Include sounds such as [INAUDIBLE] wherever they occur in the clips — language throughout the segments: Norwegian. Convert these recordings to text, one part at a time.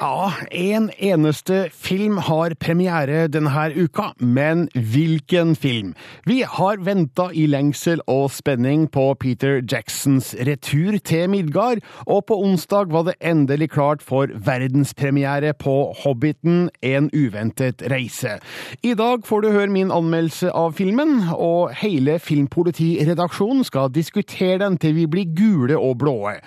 Ja, en eneste film har premiere denne uka, men hvilken film? Vi har venta i lengsel og spenning på Peter Jacksons retur til Midgard, og på onsdag var det endelig klart for verdenspremiere på Hobbiten en uventet reise. I dag får du høre min anmeldelse av filmen, og hele Filmpolitiredaksjonen skal diskutere den til vi blir gule og blåe.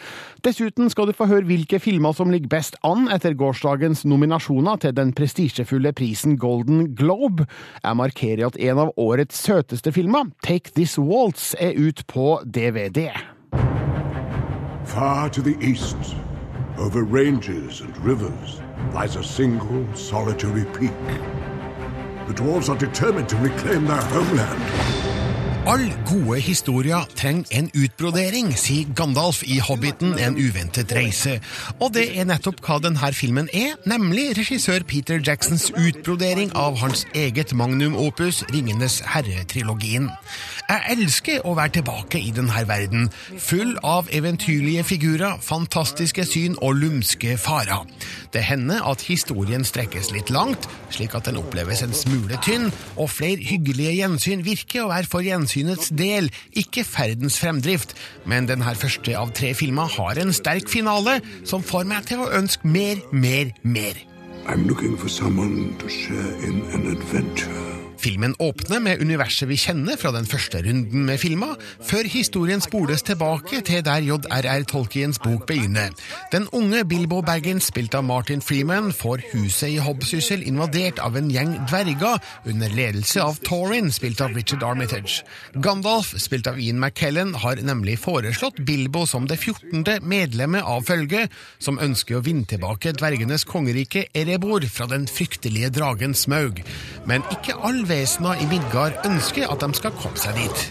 Dessuten skal du få høre hvilke filmer som ligger best an etter gårsdagens nominasjoner til den prestisjefulle prisen Golden Globe. Jeg markerer at en av årets søteste filmer, Take This Waltz, er ut på DVD. Far to the east, over ranges and rivers, lies a single solitary peak. The dwarves are determined to reclaim their homeland. All gode historier trenger en utbrodering, sier Gandalf i Hobbiten En uventet reise. Og det er nettopp hva denne filmen er, nemlig regissør Peter Jacksons utbrodering av hans eget magnum opus Ringenes herre-trilogien. Jeg elsker å være tilbake i denne verden, full av eventyrlige figurer, fantastiske syn og lumske farer. Det hender at historien strekkes litt langt, slik at den oppleves en smule tynn, og flere hyggelige gjensyn virker å være for gjensynets del, ikke ferdens fremdrift. Men denne første av tre filmer har en sterk finale, som får meg til å ønske mer, mer, mer. I'm looking for someone to share in an adventure. Filmen åpner med universet vi kjenner fra den første runden med filmer, før historien spoles tilbake til der J.R.R. Tolkiens bok begynner. Den unge Bilbo Baggins, spilt av Martin Freeman, får huset i Hobbsyssel invadert av en gjeng dverger under ledelse av Torin, spilt av Richard Armitage. Gandalf, spilt av Ian McKellen, har nemlig foreslått Bilbo som det 14. medlemmet av følget, som ønsker å vinne tilbake dvergenes kongerike Erebor fra den fryktelige dragen Smaug. Men ikke all vesener i Midgard ønsker at de skal komme seg dit.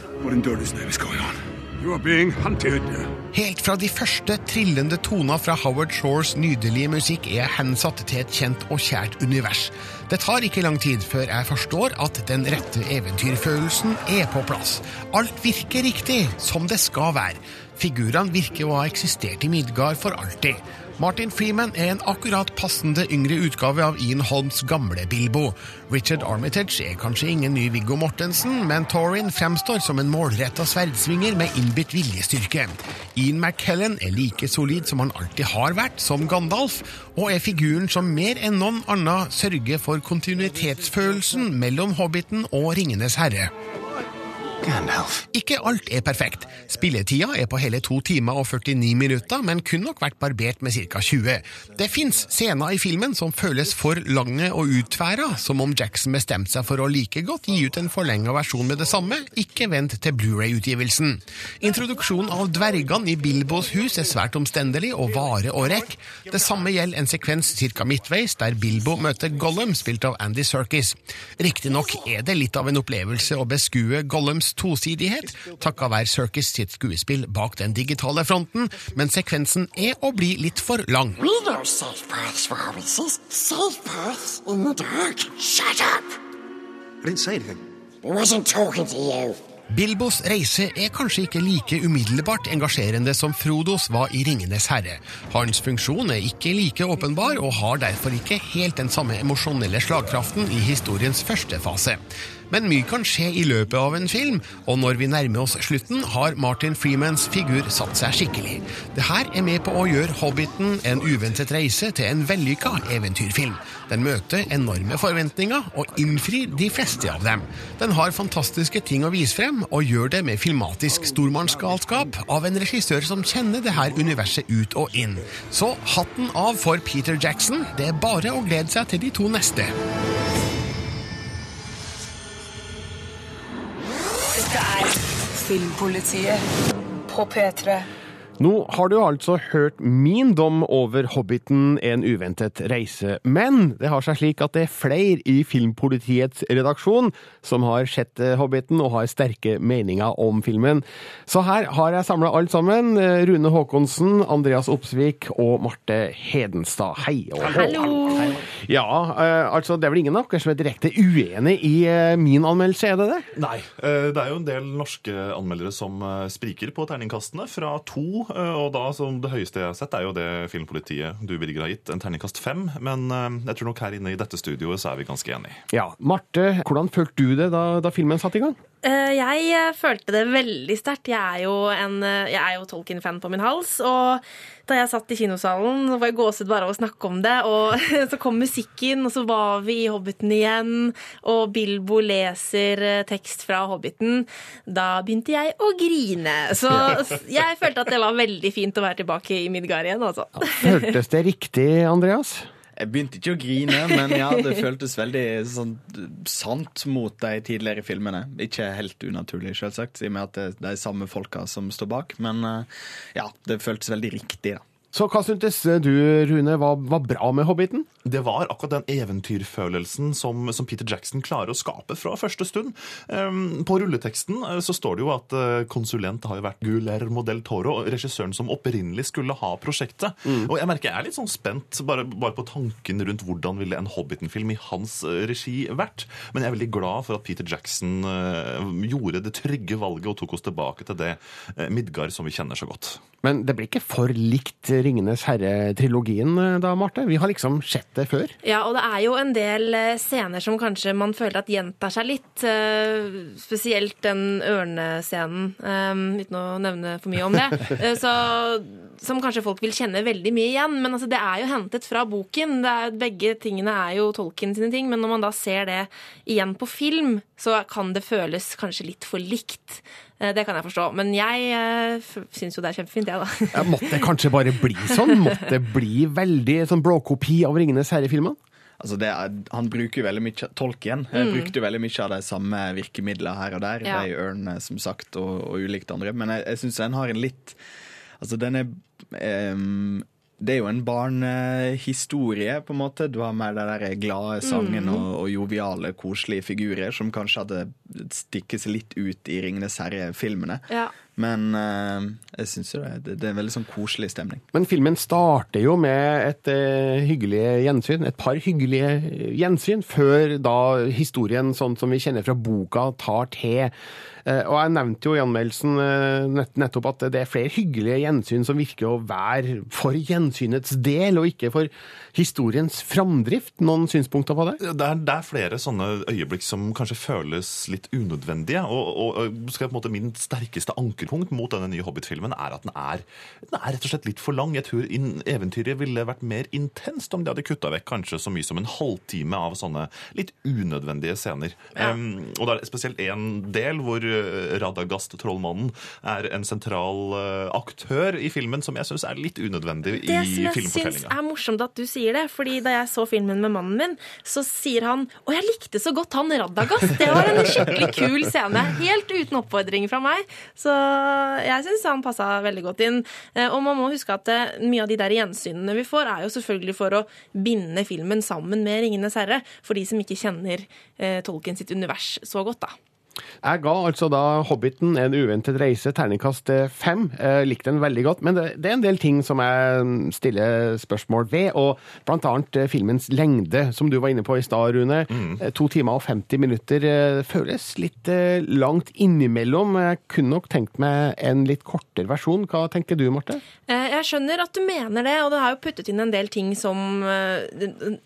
Helt fra de første trillende toner fra Howard Shores nydelige musikk er jeg hensatt til et kjent og kjært univers. Det tar ikke lang tid før jeg forstår at den rette eventyrfølelsen er på plass. Alt virker riktig, som det skal være. Figurene virker å ha eksistert i Midgard for alltid. Martin Freeman er en akkurat passende yngre utgave av Ian Holms gamle Bilbo. Richard Armitage er kanskje ingen ny Viggo Mortensen, men Torin fremstår som en målretta sverdsvinger med innbitt viljestyrke. Ian McKellen er like solid som han alltid har vært, som Gandalf, og er figuren som mer enn noen annen sørger for kontinuitetsfølelsen mellom Hobbiten og Ringenes herre. Gandalf. Ikke alt er perfekt. Spilletida er på hele to timer og 49 minutter, men kunne nok vært barbert med ca. 20. Det fins scener i filmen som føles for lange og utværa, som om Jackson bestemte seg for å like godt gi ut en forlenga versjon med det samme, ikke vent til Blu-ray-utgivelsen. Introduksjonen av dvergene i Bilbos hus er svært omstendelig og varer og rekk. Det samme gjelder en sekvens ca. midtveis, der Bilbo møter Gollum, spilt av Andy Serkis. Riktignok er det litt av en opplevelse å beskue Gollums tosidighet, takka være Circus sitt skuespill bak den digitale fronten, men sekvensen er å bli litt for lang. We know safe paths for hobbitses. Safe paths in the dark. Shut up! I didn't say anything. I wasn't talking to you. Bilbos reise er kanskje ikke like umiddelbart engasjerende som Frodos var i Ringenes herre. Hans funksjon er ikke like åpenbar, og har derfor ikke helt den samme emosjonelle slagkraften i historiens første fase. Men mye kan skje i løpet av en film, og når vi nærmer oss slutten, har Martin Freemans figur satt seg skikkelig. Det her er med på å gjøre Hobbiten en uventet reise til en vellykka eventyrfilm. Den møter enorme forventninger og innfrir de fleste av dem. Den har fantastiske ting å vise frem, og gjør det med filmatisk stormannsgalskap av en regissør som kjenner det her universet ut og inn. Så hatten av for Peter Jackson. Det er bare å glede seg til de to neste. Filmpolitiet på P3. Nå har du altså hørt min dom over Hobbiten En uventet reise, men det har seg slik at det er flere i Filmpolitiets redaksjon som har sett eh, Hobbiten og har sterke meninger om filmen. Så her har jeg samla alt sammen. Eh, Rune Haakonsen, Andreas Opsvik og Marte Hedenstad. Hei og hå. Ja, eh, altså det er vel ingen av dere som er direkte uenig i eh, min anmeldelse, er det det? Nei. eh, Det er jo en del norske anmeldere som eh, spriker på terningkastene fra to. eh, Og da som det høyeste jeg har sett, er jo det Filmpolitiet du, Birger, har gitt, en terningkast fem. Men eh, jeg tror nok her inne i dette studioet så er vi ganske enige. Ja. Marte, hvordan følte du det da, da filmen satte i gang? Eh, Jeg eh, følte det veldig sterkt. Jeg er jo, eh, jeg er jo Tolkien-fan på min hals. Og da jeg satt i kinosalen, så var jeg gåsehud bare av å snakke om det. Og [LAUGHS] så kom musikken, og så var vi i Hobbiten igjen. Og Bilbo leser tekst fra Hobbiten. Da begynte jeg å grine. Så jeg følte at det var veldig fint å være tilbake i Midgard igjen, altså. Føltes det riktig, Andreas? Jeg begynte ikke å grine, men ja, det [LAUGHS] føltes veldig sånn sant mot de tidligere filmene. Ikke helt unaturlig, selvsagt, i og med at det er de samme folka som står bak. Men eh, ja, det føltes veldig riktig, da. Så hva syntes du, Rune, var, var bra med Hobbiten? Det var akkurat den eventyrfølelsen som, som Peter Jackson klarer å skape fra første stund. Um, på rulleteksten eh, så står det jo at eh, konsulent har jo vært Guillermo del Toro, regissøren som opprinnelig skulle ha prosjektet. Og jeg merker jeg er litt sånn spent bare, bare på tanken rundt hvordan ville en Hobbiten-film i hans eh, regi vært. Men jeg er veldig glad for at Peter Jackson eh, gjorde det trygge valget og tok oss tilbake til det eh, Midgard som vi kjenner så godt. Men det blir ikke for likt Ringenes herre-trilogien eh, da, Marte? Vi har liksom sett det før. Ja, og det er jo en del eh, scener som kanskje man føler at gjentar seg litt. eh, Spesielt den ørnescenen, uten å nevne for mye om det. [LAUGHS] Så, som kanskje folk vil kjenne veldig mye igjen. Men altså, det er jo hentet fra boken. Det er, begge tingene er jo Tolkien sine ting. Men når man da ser det igjen på film, så kan det føles kanskje litt for likt. Eh, Det kan jeg forstå. Men jeg uh, syns jo det er kjempefint, jeg, da. [LAUGHS] Ja, måtte det kanskje bare bli sånn? Måtte det bli veldig sånn blåkopi av Ringenes herre-filmene? Altså det er, han bruker jo veldig mye Tolkien mm. brukte jo veldig mye av de samme virkemidlene her og der. Ja. De ørnene, som sagt, og, og ulikt andre. Men jeg, jeg syns den har en litt Altså, den er em, det er jo en barnehistorie, på en måte. Du har mer de der glade sangen og, og joviale, koselige figurer som kanskje hadde stikket seg litt ut i Ringenes herre-filmene. Ja. Men eh, jeg syns jo det, det, er en veldig sånn koselig stemning. Men filmen starter jo med et eh, hyggelig gjensyn, et par hyggelige gjensyn, før da historien, sånn som vi kjenner fra boka, tar til. Eh, og jeg nevnte jo i anmeldelsen eh, nett, nettopp at det er flere hyggelige gjensyn som virker å være for gjensynets del, og ikke for historiens framdrift. Noen synspunkter på det? Det er, det er flere sånne øyeblikk som kanskje føles litt unødvendige. Og, og, og skal jeg på en måte min sterkeste ankerpunkt mot denne nye Hobbit-filmen er at den er, den er rett og slett litt for lang. Jeg tror eventyret ville vært mer intenst om de hadde kutta vekk kanskje så mye som en halvtime av sånne litt unødvendige scener. Um, og det er spesielt en del hvor eh, Radagast, trollmannen, er en sentral eh, aktør i filmen som jeg syns er litt unødvendig Det i som jeg syns filmfortellinga. er morsomt at du sier det, fordi da jeg så filmen med mannen min, så sier han Og jeg likte så godt han Radagast! Det var en skikkelig kul scene. Helt uten oppfordring fra meg. Så jeg syns han passa veldig godt inn. Eh, Og man må huske at eh, mye av de der gjensynene vi får, er jo selvfølgelig for å binde filmen sammen med Ringenes herre, for de som ikke kjenner eh, Tolkien sitt univers så godt, da. Jeg ga altså da Hobbiten en uventet reise, terningkast fem. Jeg likte den veldig godt, men det, det er en del ting som jeg stiller spørsmål ved, og blant annet eh, filmens lengde, som du var inne på i stad, Rune. Mm. To timer og 50 minutter eh, føles litt eh, langt innimellom. Jeg kunne nok tenkt meg en litt kortere versjon. Hva tenker du, Marte? Eh, Jeg skjønner at du mener det, og det har jo puttet inn en del ting som eh,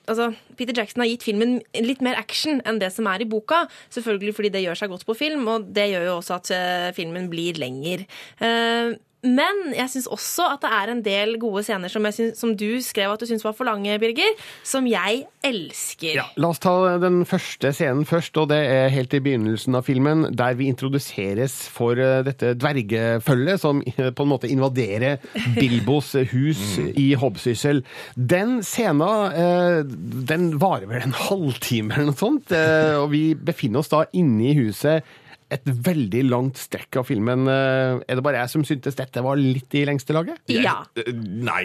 Altså, Peter Jackson har gitt filmen litt mer action enn det som er i boka. Selvfølgelig fordi det gjør seg godt på film, og det gjør jo også at eh, filmen blir lenger. Eh, Men jeg syns også at det er en del gode scener som, jeg syns- som du skrev at du syns var for lange, Birger, som jeg elsker. La oss ta den første scenen først, og det er helt i begynnelsen av filmen, der vi introduseres for eh, dette dvergefølget som eh, på en måte invaderer [LAUGHS] Bilbos hus i Hobbsyssel. Den scenen, eh, den varer vel en halvtime eller noe sånt, og vi befinner oss da inne i huset et veldig langt strekk av filmen. Eh, Er det bare jeg som syntes dette var litt i lengste laget? Ja. Jeg, [LAUGHS] Nei.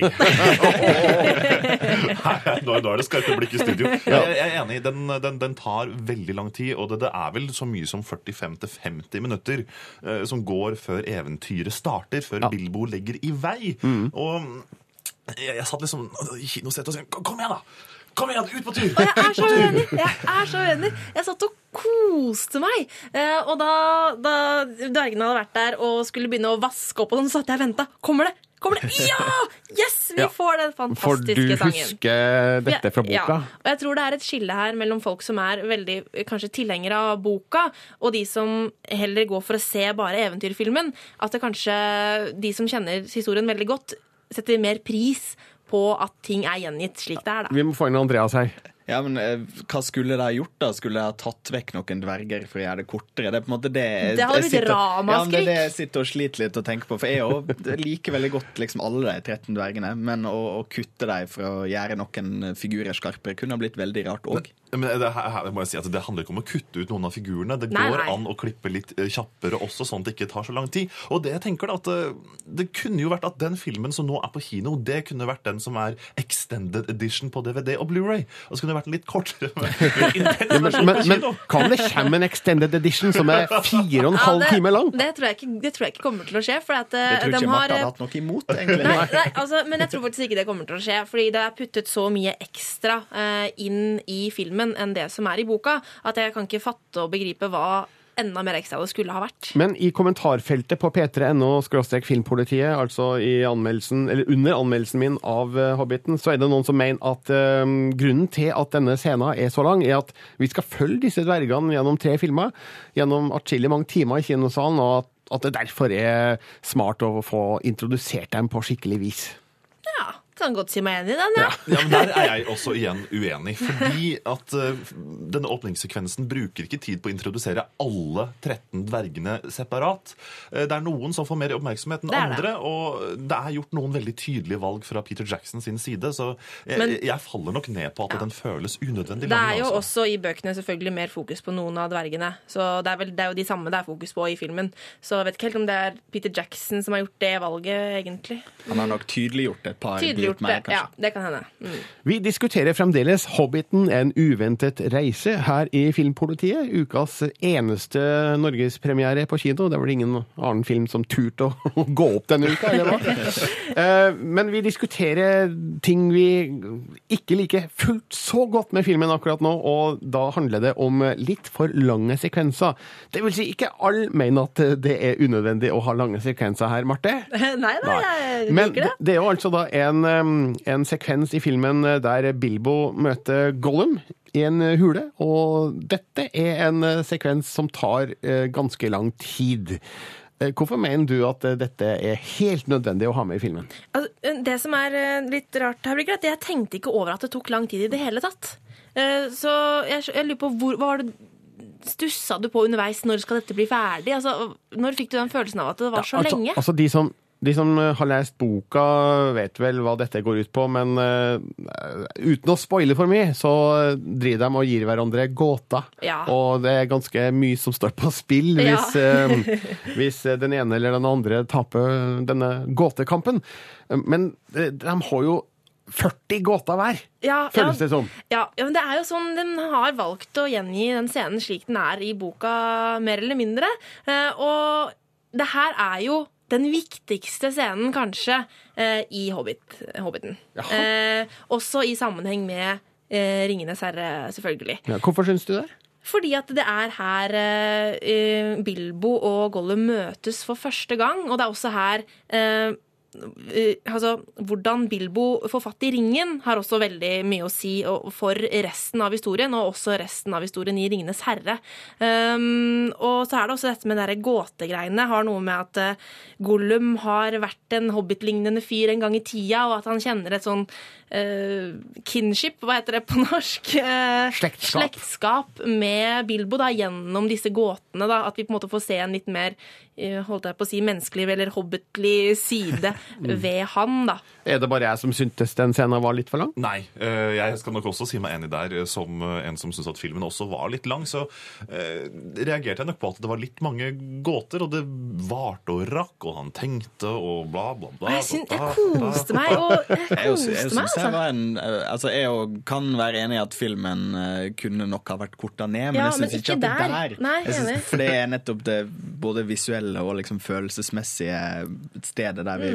nå, nå er det skarpe blikk i studio. Jeg, jeg er enig. Den, den, den tar veldig lang tid, og det, det er vel så mye som 45-50 minutter eh, som går før eventyret starter, før Bilbo legger i vei. Og jeg, jeg satt liksom i kinosetet og sa kom, kom igjen, da! Kom igjen, ut på tur! Og jeg er så uenig! Jeg er så uenig. Jeg satt og koste meg. Eh, og da, da dvergene hadde vært der og skulle begynne å vaske opp, og sånn, så satt jeg og venta. Kommer det? Kommer det? Ja! Yes! Vi Ja. får den For du fantastiske sangen. husker dette fra boka? Ja, og jeg tror det er et skille her mellom folk som er veldig kanskje tilhengere av boka, og de som heller går for å se bare eventyrfilmen. At det kanskje de som kjenner historien veldig godt, setter mer pris på at ting er gjengitt slik det er, da. Vi må få inn Andreas her. Ja, men eh, Hva skulle de ha gjort? da? Skulle de ha tatt vekk noen dverger for å gjøre det kortere? Det er på en måte det Det hadde blitt sitter- ramaskrik. Ja, men det er det jeg sitter og sliter litt og tenker på. For jeg òg [LAUGHS] liker veldig godt liksom alle de 13 dvergene, men å, å kutte dem for å gjøre noen figurer skarpere kunne ha blitt veldig rart òg. Men det, her, her må jeg si at det handler ikke om å kutte ut noen av figurene. Det Nei, går nei. an å klippe litt eh, kjappere også, sånn at det ikke tar så lang tid. Og det jeg tenker da, at eh, det kunne jo vært at den filmen som nå er på kino, det kunne vært den som er extended edition på DVD og Blu-ray. Og så kunne det vært litt kortere, [LAUGHS] [LAUGHS] intens Men, men, men kan det komme en extended edition som er fire og en Ja, halv det, time lang? Det tror, jeg ikke, det tror jeg ikke kommer til å skje. For at, eh, Det tror de ikke har, Martha hadde hatt noe imot, egentlig. Nei, nei, altså, men jeg tror faktisk ikke det kommer til å skje. Fordi det er puttet så mye ekstra uh, inn i filmen enn det som er i boka, at jeg kan ikke fatte og begripe hva enda mer ekstra det skulle ha vært. Men i kommentarfeltet på p3.no filmpolitiet, altså anmeldelsen, under anmeldelsen min av eh, Hobbiten, så er det noen som mener at um, grunnen til at denne scenen er så lang, er at vi skal følge disse dvergene gjennom tre filmer, gjennom atskillig mange timer i kinosalen, og at, at det derfor er smart å få introdusert dem på skikkelig vis. Ja, kan godt si meg enig i den, ja. Ja, men Der er jeg også igjen uenig. Fordi at uh, denne åpningssekvensen bruker ikke tid på å introdusere alle 13 dvergene separat. Uh, det er noen som får mer oppmerksomhet enn er det. andre, og det er gjort noen veldig tydelige valg fra Peter Jackson sin side, så jeg, Men- jeg faller nok ned på at den føles unødvendig Det er jo også. også i bøkene selvfølgelig mer fokus på noen av dvergene. Så det er, vel, det er jo de samme det er fokus på i filmen. Så jeg vet ikke helt om det er Peter Jackson som har gjort det valget, egentlig. Han har nok tydeliggjort et par Tydeliggjort glipp mer, det. Ja, det kan hende. Mm. Vi diskuterer fremdeles Hobbiten, en uventet reise her i Filmpolitiet. Ukas eneste norgespremiere på kino. Det er vel ingen annen film som turte å, [LAUGHS] gå opp denne uka, eller hva? [LAUGHS] Eh, Men vi diskuterer ting vi ikke liker fullt så godt med filmen akkurat nå, og da handler det om litt for lange sekvenser. Det vil si, ikke alle mener at det er unødvendig å ha lange sekvenser her, Marte. [LAUGHS] Nei da, jeg Men liker det. det er jo altså da en, en sekvens i filmen der Bilbo møter Gollum i en hule, og dette er en eh, sekvens som tar eh, ganske lang tid. Eh, Hvorfor mener du at eh, dette er helt nødvendig å ha med i filmen? Altså, det som er eh, litt rart her, er at jeg tenkte ikke over at det tok lang tid i det hele tatt. Eh, Så jeg, jeg lurer på hvor, hva var det Stussa du på underveis? Når skal dette bli ferdig? Altså, når fikk du den følelsen av at det var så altså, lenge? Altså de som, de som eh, har lest boka, vet vel hva dette går ut på, men uh, uten å spoile for mye, så driver de og gir hverandre gåter. Ja. Og det er ganske mye som står på spill Ja. [LAUGHS] hvis, eh, hvis den ene eller den andre taper denne gåtekampen. Men de har jo 40 gåter hver, Ja, føles ja. det som. Ja, ja, men det er jo sånn Den har valgt å gjengi den scenen slik den er i boka, mer eller mindre. Eh, og det her er jo den viktigste scenen, kanskje, eh, i Hobbit, Hobbiten. Eh, også i sammenheng med eh, Ringenes herre, selvfølgelig. Ja, hvorfor syns du det? Fordi at det er her eh, eh, Bilbo og Gollum møtes for første gang, og det er også her eh, eh, altså, Hvordan Bilbo får fatt i ringen, har også veldig mye å si for resten av historien, og også resten av historien i Ringenes herre. Um, og så er det også dette med de gåtegreiene. Har noe med at uh, Gollum har vært en hobbitlignende fyr en gang i tida, og at han kjenner et sånn uh, kinship, hva heter det på norsk? Uh, Slektskap. slektskap med Bilbo da, gjennom disse gåtene. Da, at vi på en måte får se en litt mer eh, holdt jeg på å si, menneskelig eller hobbitlig side [LAUGHS] ved han. da. Er det bare jeg som syntes den scenen var litt for lang? Nei, eh, jeg skal nok også si meg enig der, eh, som eh, en som syns at filmen også var litt lang. Så eh, reagerte jeg nok på at det var litt mange gåter, og det varte og rakk, og han tenkte og bla, bla, bla. Jeg, synes, jeg koste meg, og jeg koste meg, altså. var en, eh, altså jeg og kan være enig i at filmen eh, kunne nok ha vært korta ned, men Ja, jeg syns ikke ikke at det der. der Nei, jeg synes. For det er nettopp det både visuelle og liksom følelsesmessige stedet der vi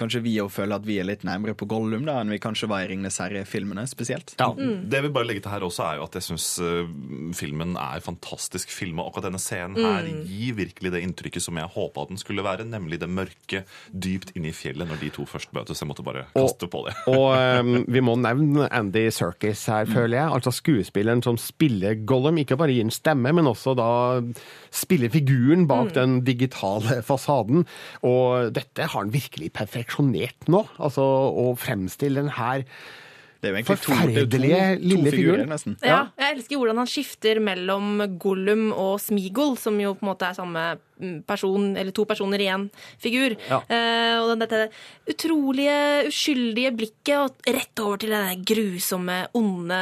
kanskje vi òg føler at vi er litt nærmere på Gollum da, enn vi kanskje var i Ringenes herre-filmene spesielt. Det jeg vil bare legge til her også er jo at jeg syns filmen er fantastisk filma. Akkurat denne scenen her gir virkelig det inntrykket som jeg håpa den skulle være, nemlig det mørke dypt inne i fjellet når de to først møtes. Jeg måtte bare kaste på det. Og um, [LAUGHS] vi må nevne Andy Serkis her, føler jeg. Altså skuespilleren som spiller Gollum. Ikke bare gir en stemme, men også da spiller figuren bak den digitale fasaden. Og dette har han virkelig perfeksjonert nå. Altså å fremstille den her Det er jo egentlig er Forferdelige to, lille to figurer. figurer, nesten. Ja, jeg elsker hvordan han skifter mellom Gollum og Smigol, som jo på en måte er samme mm, person, eller to personer i én figur. Ja. Eh, og den- dette utrolige, uskyldige blikket, og rett over til det grusomme, onde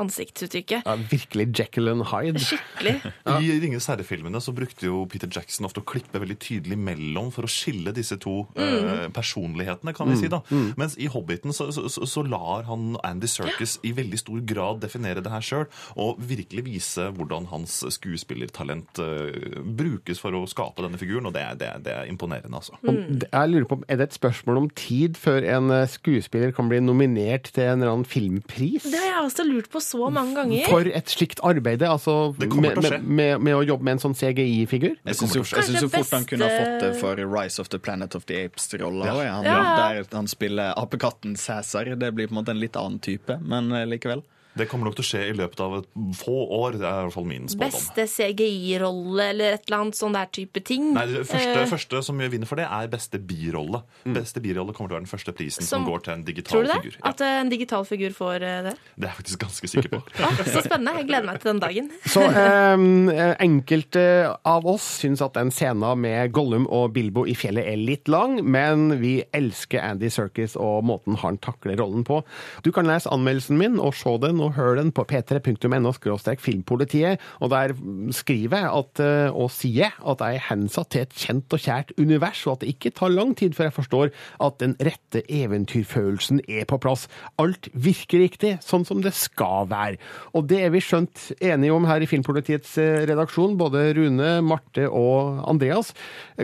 ansiktsuttrykket. Ja, virkelig Jekyll and Hyde. Skikkelig. [LAUGHS] I Ringenes herre-filmene så brukte jo Peter Jackson ofte å klippe veldig tydelig mellom for å skille disse to eh, personlighetene, kan vi si. da. Mens i Hobbiten så, så, så, lar han Andy Serkis i veldig stor grad definere det her sjøl, og virkelig vise hvordan hans skuespillertalent eh, brukes for å skape denne figuren, og det er, det er, det er imponerende, altså. Mm. jeg lurer på, Er det et spørsmål om tid før en eh, skuespiller kan bli nominert til en eller annen filmpris? Det har jeg også lurt på så mange ganger. For et slikt arbeid, altså Det med, til å skje. med, med, med å jobbe med en sånn CGI-figur? Jeg syns jo, å fort han kunne ha fått det for Rise of the Planet of the Apes-rolla. Ja. Ja. Ja. Der han spiller apekatten Cæsar. Det blir på en måte en litt annen type, men eh, likevel. Det kommer nok til å skje i løpet av et få år. Det er i hvert fall min spådom. Beste CGI-rolle eller et eller annet sånn der type ting. Nei, det første, uh, første som vinner for det, er beste birolle. Beste birolle kommer til å være den første prisen som, Som- går til en digital figur. Tror du det? figur. Ja, At eh, en digital figur får eh, det? det er jeg faktisk ganske sikker på. [LAUGHS] Ah, så spennende. Jeg gleder meg til den dagen. [LAUGHS] Så um, enkelte av oss syns at den scenen med Gollum og Bilbo i fjellet er litt lang, men vi elsker Andy Serkis og måten han takler rollen på. Du kan lese anmeldelsen min og se den og den på p3.no filmpolitiet, og der skriver jeg at, eh, og sier at jeg er hensatt til et kjent og kjært univers, og at det ikke tar lang tid før jeg forstår at den rette eventyrfølelsen er på plass. Alt virker riktig, sånn som det skal være. Og det er vi skjønt enige om her i Filmpolitiets eh, redaksjon, både Rune, Marte og Andreas.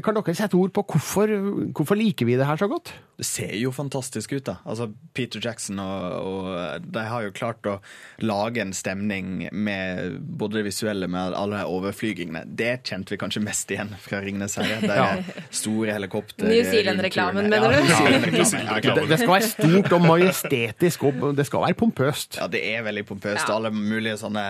Kan dere sette ord på hvorfor, hvorfor liker vi det her så godt? Det ser jo fantastisk ut, da. Altså, Peter Jackson og, og de har jo klart å lage en stemning med både det visuelle med alle de overflygingene. Det kjente vi kanskje mest igjen fra Ringnes herre. er store helikopter... New Zealand-reklamen, mener du? Ja, Ja, Det, det skal være stort og majestetisk, og det skal være pompøst. Ja, det er veldig pompøst. Ja. Alle mulige sånne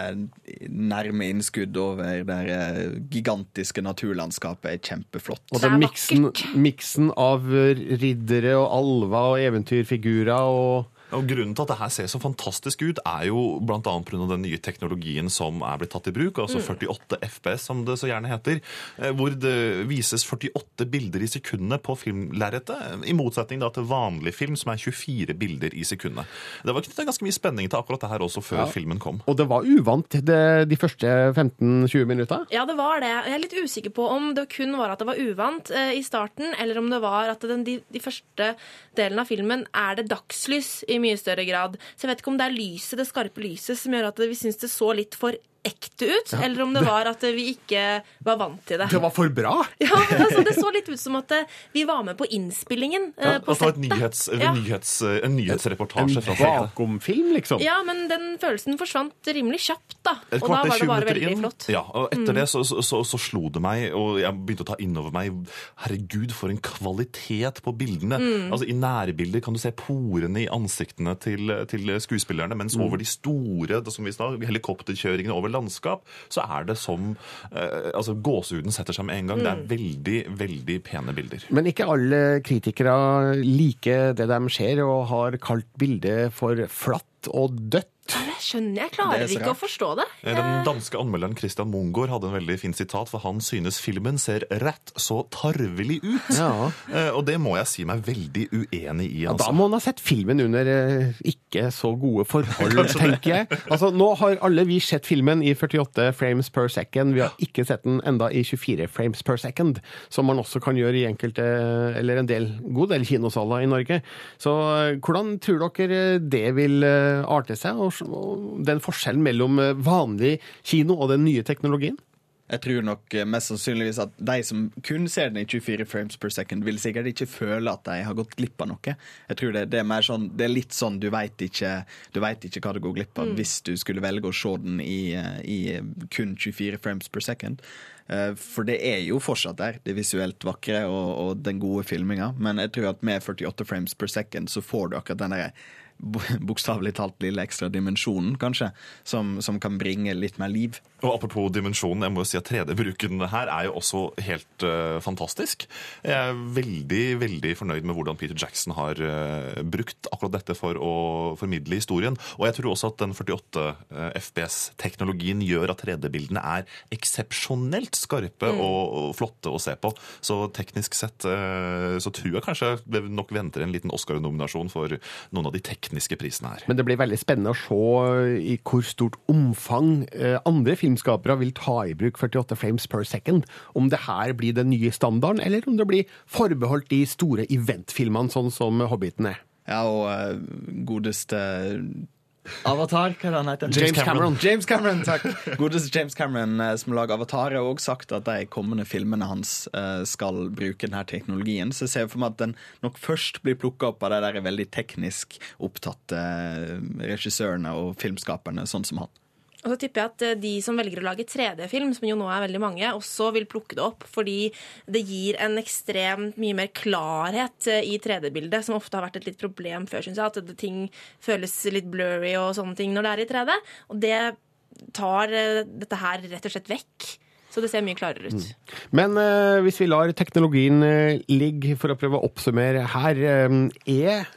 nærme innskudd over det eh, gigantiske naturlandskapet er kjempeflott. Og Det den miksen, miksen av riddere og alver og eventyrfigurer og Og Grunnen til at det her ser så fantastisk ut, er jo bl.a. pga. den nye teknologien som er blitt tatt i bruk, altså 48 FPS, som det så gjerne heter. eh, Hvor det vises 48 bilder i sekundet på filmlerretet, i motsetning da til vanlig film, som er 24 bilder i sekundet. Det var knytta ganske mye spenning til akkurat det her også før filmen kom. Og det var uvant det, de første 15-20 minutta. Ja, det var det. Jeg er litt usikker på om det kun var at det var uvant eh, i starten, eller om det var at den, de, de første delen av filmen er det dagslys i mye større grad. Så jeg vet ikke om det er lyset, det skarpe lyset som gjør at vi syns det så litt for ekte ut, eller om det var at vi ikke var vant til det. Det var for bra! Ja, altså Det så litt ut som at eh, vi var med på innspillingen. Ja, på altså settet. nyhets, en, Ja. nyhets, en En nyhetsreportasje fra settet. bakomfilm, liksom. Ja, men den følelsen forsvant rimelig kjapt, da. Et Og da var det bare veldig inn. flott. Ja, og etter det så, så, så, så slo det meg, og jeg begynte å ta inn over meg Herregud, for en kvalitet på bildene. Altså I nærbilder kan du se porene i ansiktene til, til skuespillerne, mens over de store som vi sa, helikopterkjøringene over landskap, så er det som eh, altså Gåsehuden setter seg med en gang. Det er veldig, veldig pene bilder. Men ikke alle kritikere liker det de ser, og har kalt bildet for flatt og dødt. Det skjønner jeg. Jeg klarer er ikke å forstå det. Den danske anmelderen Christian Mungård hadde en veldig fin sitat, for han synes filmen ser rett så tarvelig ut. Ja. Eh, Og det må jeg si meg veldig uenig i. Ja, Altså. da må han ha sett filmen under eh, ikke så gode forhold, [LAUGHS] tenker jeg. Altså, Nå har alle vi sett filmen i 48 frames per second. Vi har ikke sett den enda i 24 frames per second, som man også kan gjøre i enkelte, eller en del, god del kinosaler i Norge. Så eh, hvordan tror dere det vil arte seg, og den forskjellen mellom eh, vanlig kino og den nye teknologien? Jeg tror nok eh, mest sannsynligvis at de som kun ser den i 24 frames per second, vil sikkert ikke føle at de har gått glipp av noe. Jeg tror det, det er sånn, det er litt sånn du veit ikke, ikke hva du går glipp av hvis du skulle velge å se den i, eh, i kun 24 frames per second. For det er jo fortsatt der, det visuelt vakre og, og den gode filminga. Men jeg tror at med 48 frames per second så får du akkurat den der bokstavelig talt lille ekstra dimensjonen, kanskje, som, som kan bringe litt mer liv. Og Apropos dimensjonen, jeg må jo si at 3D-bruken her er jo også helt uh, fantastisk. Jeg er veldig veldig fornøyd med hvordan Peter Jackson har uh, brukt akkurat dette for å formidle historien. Og jeg tror også at den 48 uh, FPS-teknologien gjør at 3D-bildene er eksepsjonelt skarpe og, og flotte å se på. Så teknisk sett eh, så tror jeg kanskje det nok venter en liten Oscar-nominasjon for noen av de tekniske prisene her. Men det blir veldig spennende å se i hvor stort omfang eh, andre filmskapere vil ta i bruk 48 frames per second. Om det her blir den nye standarden, eller om det blir forbeholdt de store eventfilmene, sånn som Hobbiten er. Ja, og eh, godeste Avatar, hva er det han heter? James Cameron. James Cameron, takk. [LAUGHS] Godeste James Cameron eh, som lager Avatar, har også sagt at de kommende filmene hans eh, skal bruke denne teknologien. Så jeg ser for meg at den nok først blir plukka opp av de der veldig teknisk opptatte eh, regissørene og filmskaperne, sånn som han. Og så tipper jeg at eh, de som velger å lage 3D-film, som jo nå er veldig mange, også vil plukke det opp, fordi det gir en ekstremt mye mer klarhet eh, i 3D-bildet, som ofte har vært et litt problem før, syns jeg. At ting føles litt blurry og sånne ting når det er i 3D. Og det tar eh, dette her rett og slett vekk. Så det ser mye klarere ut. Men eh, hvis vi lar teknologien eh, ligge for å prøve å oppsummere her, eh, er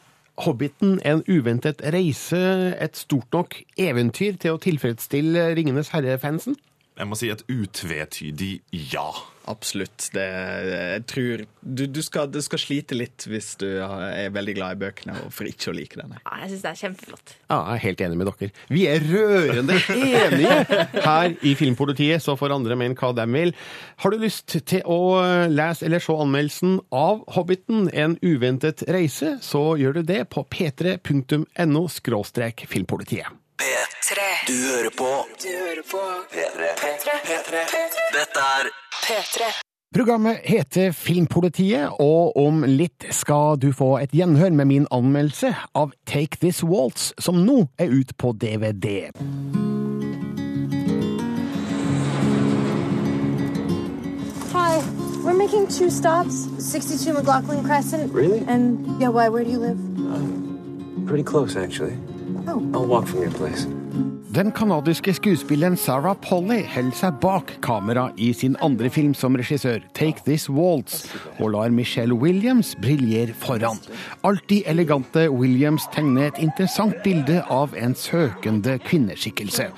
Hobbiten en uventet reise et stort nok eventyr til å tilfredsstille Ringenes herre-fansen? Jeg må si et utvetydig ja. Absolutt. Det, jeg tror du, du, skal, du skal slite litt hvis du er veldig glad i bøkene, og for ikke å like denne. Ja, jeg syns det er kjempeflott. Ja, jeg er helt enig med dere. Vi er rørende enige her i Filmpolitiet, så får andre mene hva de vil. Har du lyst til å lese eller se anmeldelsen av Hobbiten, en uventet reise, så gjør du det på p3.no filmpolitiet. P3. Du hører på Du hører på P3. P3. Dette er P3. Programmet heter Filmpolitiet, og om litt skal du få et gjenhør med min anmeldelse av Take This Waltz, som nå er ut på DVD. Hi, we're making two stops 62 McLaughlin Crescent. Really? And, yeah, why? Where do you live? Pretty close, actually. Oh. I'll walk from your place. Den kanadiske skuespilleren Sarah Polly holder seg bak kamera i sin andre film som regissør, Take This Waltz, og lar Michelle Williams briljere foran. Alltid elegante Williams tegner et interessant bilde av en søkende kvinneskikkelse.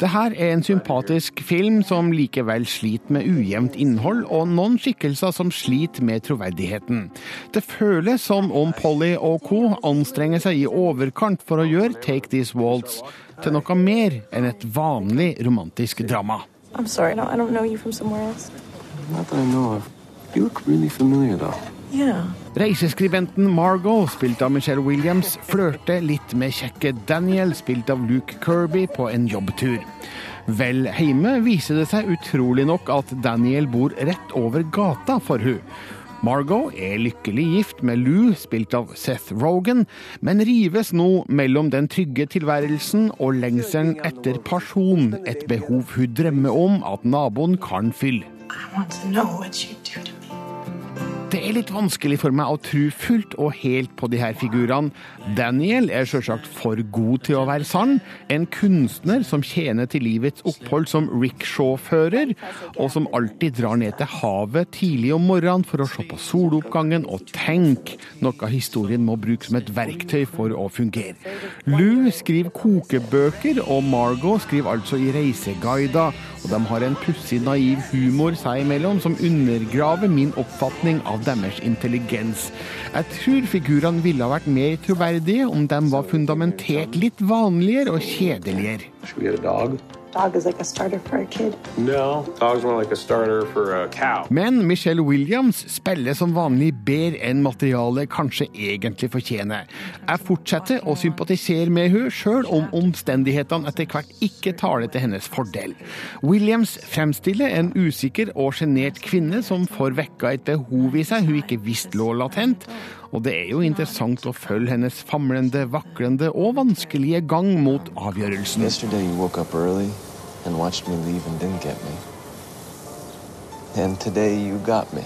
Det her er en sympatisk film som likevel sliter med ujevnt innhold, og noen skikkelser som sliter med troverdigheten. Det føles som om Polly og co. anstrenger seg i overkant for å gjøre Take This Waltz til noe mer enn et vanlig romantisk drama. I'm sorry, no, I don't know you from somewhere else. Not that I know of. You look really familiar, though. Yeah. Reiseskribenten Margot, spilt av Michelle Williams, flørter litt med kjekke Daniel, spilt av Luke Kirby, på en jobbtur. Vel hjemme viser det seg utrolig nok at Daniel bor rett over gata for hun. Margot er lykkelig gift med Lou, spilt av Seth Rogan, men rives nå mellom den trygge tilværelsen og lengselen etter person, et behov hun drømmer om at naboen kan fylle. I want to know what you do to. Det er litt vanskelig for meg å tro fullt og helt på de her figurene. Daniel er selvsagt for god til å være sann. En kunstner som tjener til livets opphold som rickshaw-fører, og som alltid drar ned til havet tidlig om morgenen for å se på soloppgangen og tenke, noe historien må bruke som et verktøy for å fungere. Lou skriver kokebøker, og Margot skriver altså i reiseguider. Og de har en pussig naiv humor seg imellom som undergraver min oppfatning av deres intelligens. Jeg tror figurene ville ha vært mer troverdige om de var fundamentert litt vanligere og kjedeligere. A dog? Is like a starter for a kid. No, dog's more like a starter for a cow. Men Michelle Williams spiller som vanlig bedre enn materialet kanskje egentlig fortjener. Jeg fortsetter å sympatisere med henne, sjøl om omstendighetene etter hvert ikke taler til hennes fordel. Williams fremstiller en usikker og sjenert kvinne som får vekka et behov i seg hun ikke visste lå latent. Og det er jo interessant å følge hennes famlende, vaklende og vanskelige gang mot avgjørelsen. And today you got me.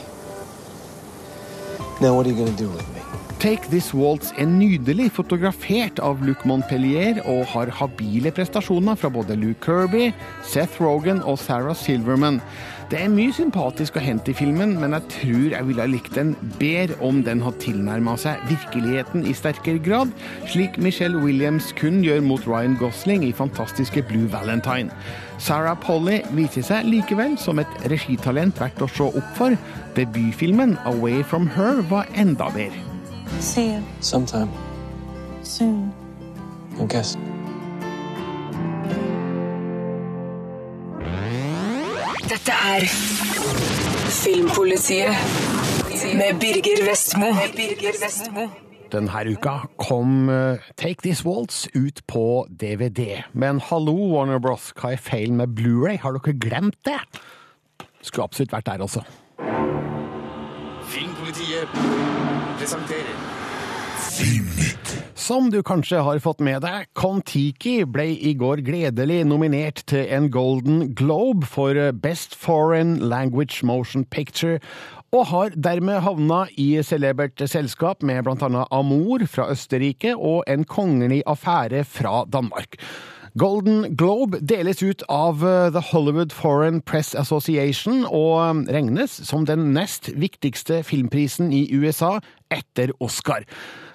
Now what are you gonna do with me? Take This Waltz er nydelig fotografert av Luc Montpellier og har habile prestasjoner fra både Luke Kirby, Seth Rogan og Sarah Silverman. Det er mye sympatisk å hente i filmen, men jeg tror jeg ville ha likt den bedre om den hadde tilnærma seg virkeligheten i sterkere grad, slik Michelle Williams kun gjør mot Ryan Gosling i fantastiske Blue Valentine. Sarah Polly viser seg likevel som et regitalent verdt å se opp for. Debutfilmen Away From Her var enda bedre. See you Sometime. soon. I guess. Dette er Filmpolitiet med Birger Vestmo. Denne uka kom eh, Take This Waltz ut på DVD. Men hallo, Warner Bros., hva er feilen med Blu-ray? Har dere glemt det? Skulle absolutt vært der, altså. Filmpolitiet presenterer Som du kanskje har fått med deg, Kon-Tiki ble i går gledelig nominert til en Golden Globe for Best Foreign Language Motion Picture, og har dermed havna i celebert selskap med annet Amour fra Østerrike og En kongelig affære fra Danmark. Golden Globe deles ut av eh, The Hollywood Foreign Press Association og regnes som den nest viktigste filmprisen i USA etter Oscar.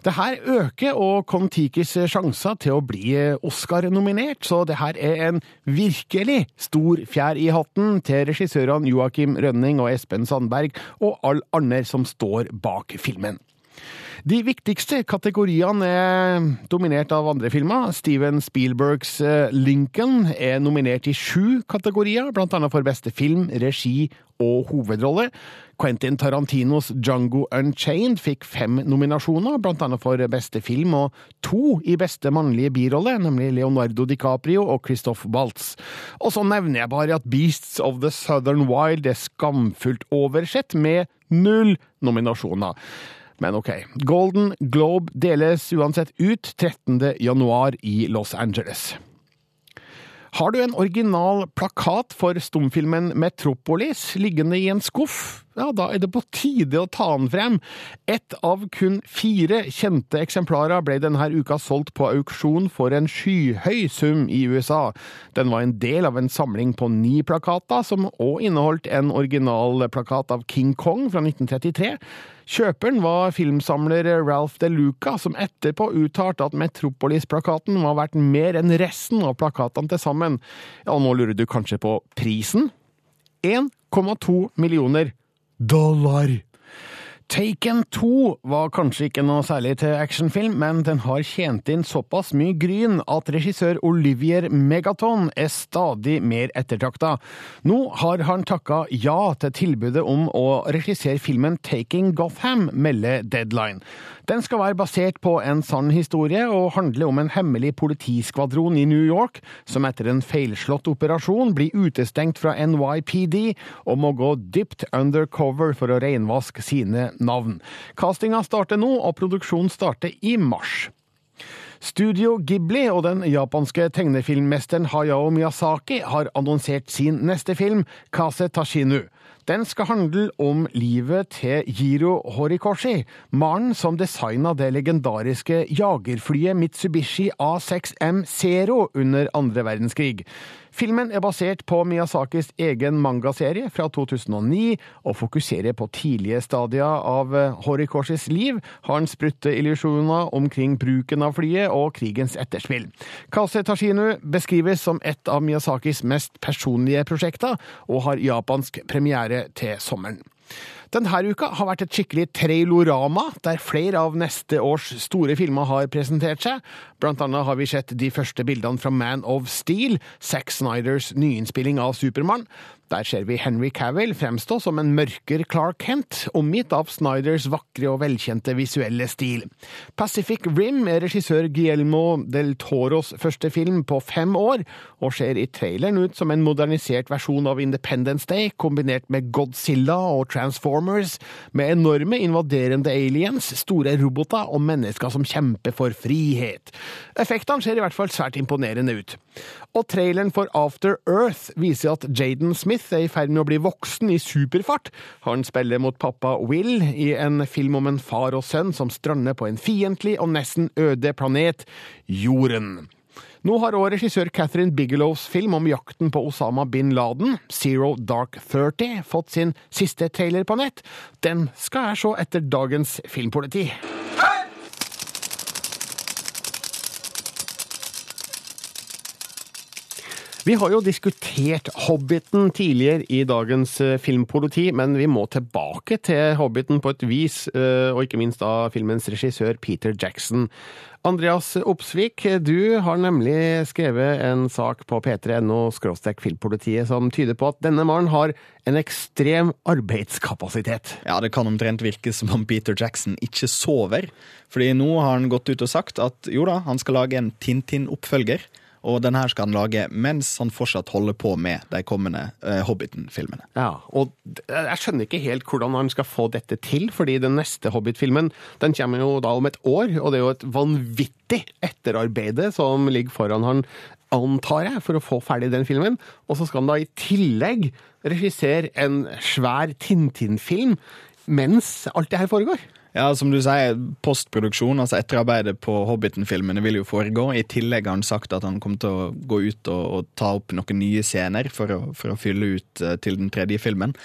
Det her øker og Kon-Tikis sjanser til å bli eh, Oscar-nominert, så det her er en virkelig stor fjær i hatten til regissørene Joakim Rønning og Espen Sandberg og alle andre som står bak filmen. De viktigste kategoriene er dominert av andre filmer. Steven Spielbergs eh, Lincoln er nominert i sju kategorier, annet for beste film, regi og hovedrolle. Quentin Tarantinos Django Unchained fikk fem nominasjoner, annet for beste film og to i beste mannlige birolle, nemlig Leonardo DiCaprio og Christoph Waltz. Og så nevner jeg bare at Beasts of the Southern Wild er skamfullt oversett, med null nominasjoner. Men ok, Golden Globe deles uansett ut 13. januar i Los Angeles. Har du en original plakat for stumfilmen Metropolis liggende i en skuff? Ja, da er det på tide å ta den frem. Ett av kun fire kjente eksemplarer ble denne uka solgt på auksjon for en skyhøy sum i USA. Den var en del av en samling på ni plakater, som òg inneholdt en originalplakat av King Kong fra 1933. Kjøperen var filmsamler Ralph De Luca, som etterpå uttalte at Metropolis-plakaten var verdt mer enn resten av plakatene til sammen. Ja, nå lurer du kanskje på prisen? 1,2 millioner dollar. Taken 2 var kanskje ikke noe særlig til actionfilm, men den har tjent inn såpass mye gryn at regissør Olivier Megaton er stadig mer ettertrakta. Nå har han takka ja til tilbudet om å regissere filmen Taking Gotham, melder Deadline. Den skal være basert på en sann historie og handle om en hemmelig politiskvadron i New York som etter en feilslått operasjon blir utestengt fra NYPD og må gå dypt undercover for å renvaske sine navn. Castinga starter nå, og produksjonen starter i mars. Studio Ghibli og den japanske tegnefilmmesteren Hayao Miyazaki har annonsert sin neste film, Kase Tashinu. Den skal handle om livet til Jiro Horikoshi, mannen som designa det legendariske jagerflyet Mitsubishi A6M Zero under andre verdenskrig. Filmen er basert på Miyazakis egen mangaserie fra 2009, og fokuserer på tidlige stadier av Horikoshis liv, hans brutte illusjoner omkring bruken av flyet og krigens etterspill. Kase Tashinu beskrives som et av Miyazakis mest personlige prosjekter, og har japansk premiere til sommeren. Denne uka har vært et skikkelig trailorama, der flere av neste års store filmer har presentert seg. Blant annet har vi sett de første bildene fra Man of Steel, Zack Snyders nyinnspilling av Supermann. Der ser vi Henry Cavill fremstå som en mørker Clark Kent, omgitt av Snyders vakre og velkjente visuelle stil. Pacific Rim er regissør Guillermo del Toros første film på fem år, og ser i traileren ut som en modernisert versjon av Independence Day, kombinert med Godzilla og Transformers, med enorme invaderende aliens, store roboter og mennesker som kjemper for frihet. Effektene ser i hvert fall svært imponerende ut. Og traileren for After Earth viser at Jaden Smith er i ferd med å bli voksen i superfart. Han spiller mot pappa Will i en film om en far og sønn som strander på en fiendtlig og nesten øde planet, Jorden. Nå har også regissør Catherine Bigelows film om jakten på Osama bin Laden, Zero Dark Thirty, fått sin siste trailer på nett. Den skal jeg se etter dagens filmpoliti. Vi har jo diskutert Hobbiten tidligere i dagens eh, filmpoliti, men vi må tilbake til Hobbiten på et vis, eh, og ikke minst da filmens regissør Peter Jackson. Andreas Opsvik, du har nemlig skrevet en sak på p3.no filmpolitiet som tyder på at denne mannen har en ekstrem arbeidskapasitet. Ja, det kan omtrent virke som om Peter Jackson ikke sover. Fordi nå har han gått ut og sagt at jo da, han skal lage en Tintin-oppfølger. Og den her skal han lage mens han fortsatt holder på med de kommende eh, Hobbiten-filmene. Ja, og jeg skjønner ikke helt hvordan han skal få dette til, fordi den neste Hobbit-filmen den kommer jo da om et år, og det er jo et vanvittig etterarbeide som ligger foran han, antar jeg, for å få ferdig den filmen. Og så skal han da i tillegg regissere en svær Tintin-film mens alt det her foregår. Ja, som du sier, postproduksjon, altså etterarbeidet på Hobbiten-filmene vil jo foregå. I tillegg har han sagt at han kommer til å gå ut og, og ta opp noen nye scener for å, for å fylle ut eh, til den tredje filmen.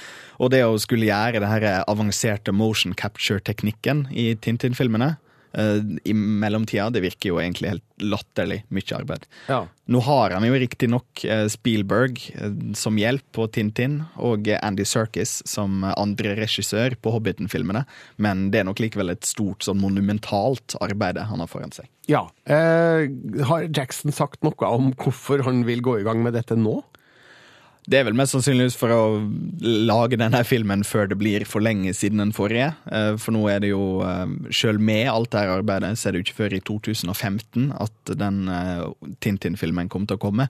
Og det å skulle gjøre det her avanserte motion capture-teknikken i Tintin-filmene i mellomtida, det virker jo egentlig helt latterlig mye arbeid. Ja. Nå har han jo riktignok eh, Spielberg eh, som hjelp på Tintin, og eh, Andy Serkis som andre regissør på Hobbiten-filmene, men det er nok likevel et stort, sånn monumentalt arbeid han har foran seg. Ja. Eh, har Jackson sagt noe om hvorfor han vil gå i gang med dette nå? Det er vel mest sannsynligvis for å lage denne filmen før det blir for lenge siden den forrige. Eh, For nå er det jo, sjøl selv med alt dette arbeidet, så er det jo ikke før i 2015 at den eh, Tintin-filmen kom til å komme.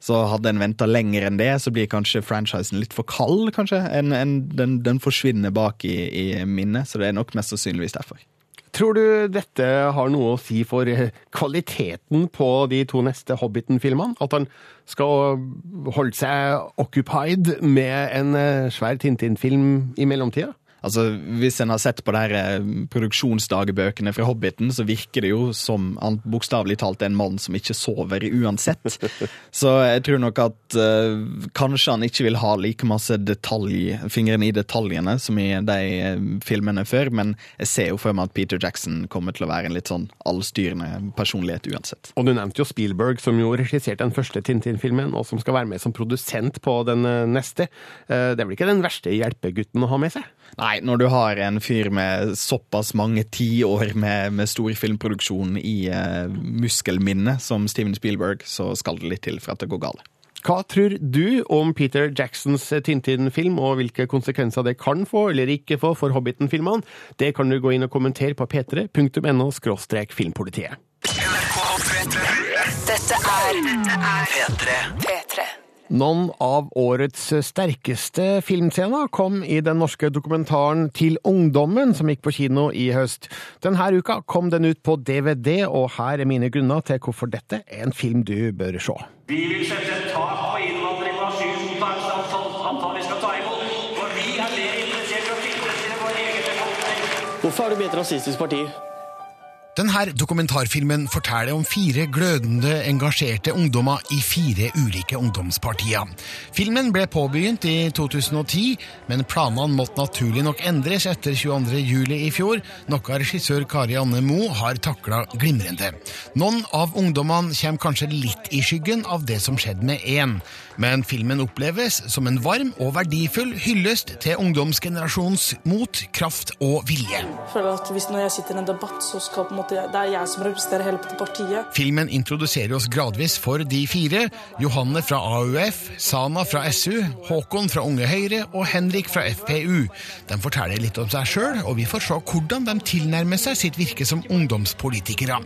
Så hadde en venta lenger enn det, så blir kanskje franchisen litt for kald, kanskje. En, en, den, den forsvinner bak i, i minnet, så det er nok mest sannsynligvis derfor. Tror du dette har noe å si for eh, kvaliteten på de to neste Hobbiten-filmene? At han skal holde seg occupied med en eh, svær Tintin-film i mellomtida? Altså, Hvis en har sett på de her eh, produksjonsdagbøkene fra Hobbiten, så virker det jo som han bokstavelig talt er en mann som ikke sover uansett. [LAUGHS] Så jeg tror nok at uh, kanskje han ikke vil ha like masse detalj, fingrene i detaljene som i de eh, filmene før, men jeg ser jo for meg at Peter Jackson kommer til å være en litt sånn allstyrende personlighet uansett. Og du nevnte jo Spielberg, som jo regisserte den første Tintin-filmen, og som skal være med som produsent på den neste. Det er vel ikke den verste hjelpegutten å ha med seg? Nei, når du har en fyr med såpass mange tiår med, med stor filmproduksjon i uh, muskelminne som Steven Spielberg, så skal det litt til for at det går galt. Hva tror du om Peter Jacksons Tintin-film, og hvilke konsekvenser det kan få eller ikke få for Hobbiten-filmene? Det kan du gå inn og kommentere på p3.no filmpolitiet. Dette er P3. Noen av årets sterkeste filmscener kom i den norske dokumentaren Til ungdommen, som gikk på kino i høst. Denne uka kom den ut på DVD, og her er mine grunner til hvorfor dette er en film du bør se. Vi vil sette et tak på innvandring og asylmottakelse av antall- antall vi skal ta imot. For vi er mer interessert i å tilfredsstille vår egen befolkning. Hvorfor har du blitt et rasistisk parti? Denne dokumentarfilmen forteller om fire glødende, engasjerte ungdommer i fire ulike ungdomspartier. Filmen ble påbegynt i 2010, men planene måtte naturlig nok endres etter 22. juli i fjor, noe regissør Kari Anne Moe har takla glimrende. Noen av ungdommene kommer kanskje litt i skyggen av det som skjedde med én, men filmen oppleves som en varm og verdifull hyllest til ungdomsgenerasjonens mot, kraft og vilje. Jeg føler at hvis Når jeg sitter i en debatt, så skal på en måte, det er jeg som representerer hele partiet. Filmen introduserer oss gradvis for de fire. Johanne fra AUF, Sana fra SU, Håkon fra Unge Høyre og Henrik fra FPU. De forteller litt om seg sjøl, og vi får se hvordan de tilnærmer seg sitt virke som ungdomspolitikere.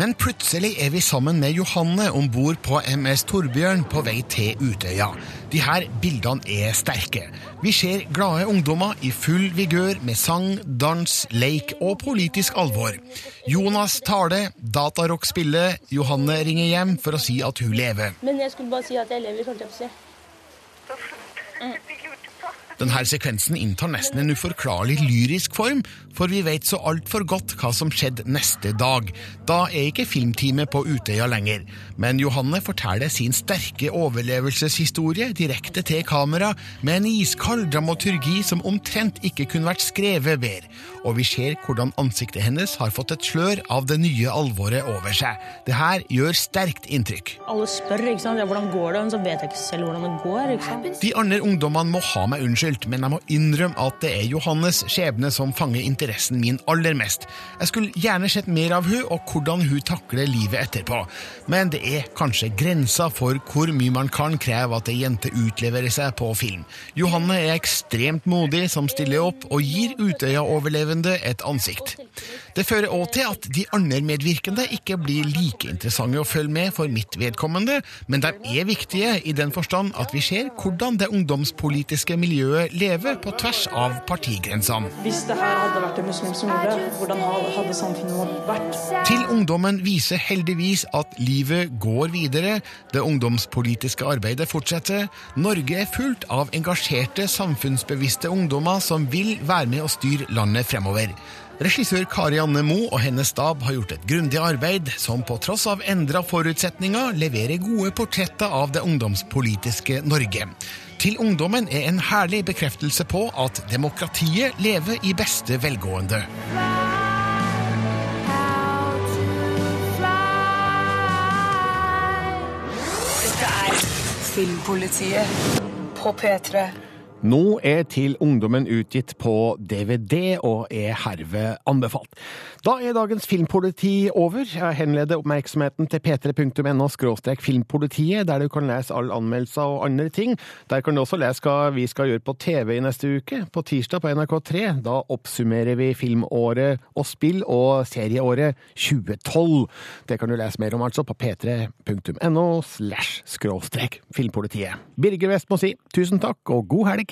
Men plutselig er vi sammen med Johanne om bord på MS Torbjørn på vei til Utøya. De her bildene er sterke. Vi ser glade ungdommer i full vigør med sang, dans, leik og politisk alvor. Jonas taler, datarock spiller, Johanne ringer hjem for å si at hun lever. Men jeg skulle bare si at jeg lever, holdt jeg på å si. Denne sekvensen inntar nesten en uforklarlig lyrisk form, for vi vet så altfor godt hva som skjedde neste dag. Da er ikke filmteamet på Utøya lenger, men Johanne forteller sin sterke overlevelseshistorie direkte til kamera, med en iskald dramaturgi som omtrent ikke kunne vært skrevet bedre, og vi ser hvordan ansiktet hennes har fått et slør av det nye alvoret over seg. Det her gjør sterkt inntrykk. Alle spør ikke sant? Ja, hvordan går det, men så vet jeg ikke selv hvordan det går. ikke sant? De andre ungdommene må ha meg unnskyldt, men jeg må innrømme at det er Johannes skjebne som fanger interessen min aller mest. Jeg skulle gjerne sett mer av hun og hvordan hun takler livet etterpå, men det er kanskje grensa for hvor mye man kan kreve at ei jente utleverer seg på film. Johanne er ekstremt modig som stiller opp og gir Utøya-overlevende et ansikt. Det fører òg til at de andre medvirkende ikke blir like interessante å følge med for mitt vedkommende, men de er viktige i den forstand at vi ser hvordan det ungdomspolitiske miljøet lever på tvers av partigrensene. Hvis det her hadde vært en muslim som gjorde det, hvordan hadde samfunnet vårt vært? Til ungdommen viser heldigvis at livet går videre, det ungdomspolitiske arbeidet fortsetter. Norge er fullt av engasjerte, samfunnsbevisste ungdommer som vil være med å styre landet fremover. Regissør Kari Anne Moe og hennes stab har gjort et grundig arbeid som på tross av endra forutsetninger leverer gode portretter av det ungdomspolitiske Norge. Til ungdommen er en herlig bekreftelse på at demokratiet lever i beste velgående. Dette er Filmpolitiet på P3. Nå er Til ungdommen utgitt på DVD og er herved anbefalt. Da er dagens Filmpoliti over. Jeg henleder oppmerksomheten til p3.no filmpolitiet, der du kan lese alle anmeldelser og andre ting. Der kan du også lese hva vi skal gjøre på TV i neste uke. På tirsdag på NRK3. Da oppsummerer vi filmåret og spill og serieåret 2012. Det kan du lese mer om altså på p3.no slash filmpolitiet. Birger Vest må si tusen takk og god helg.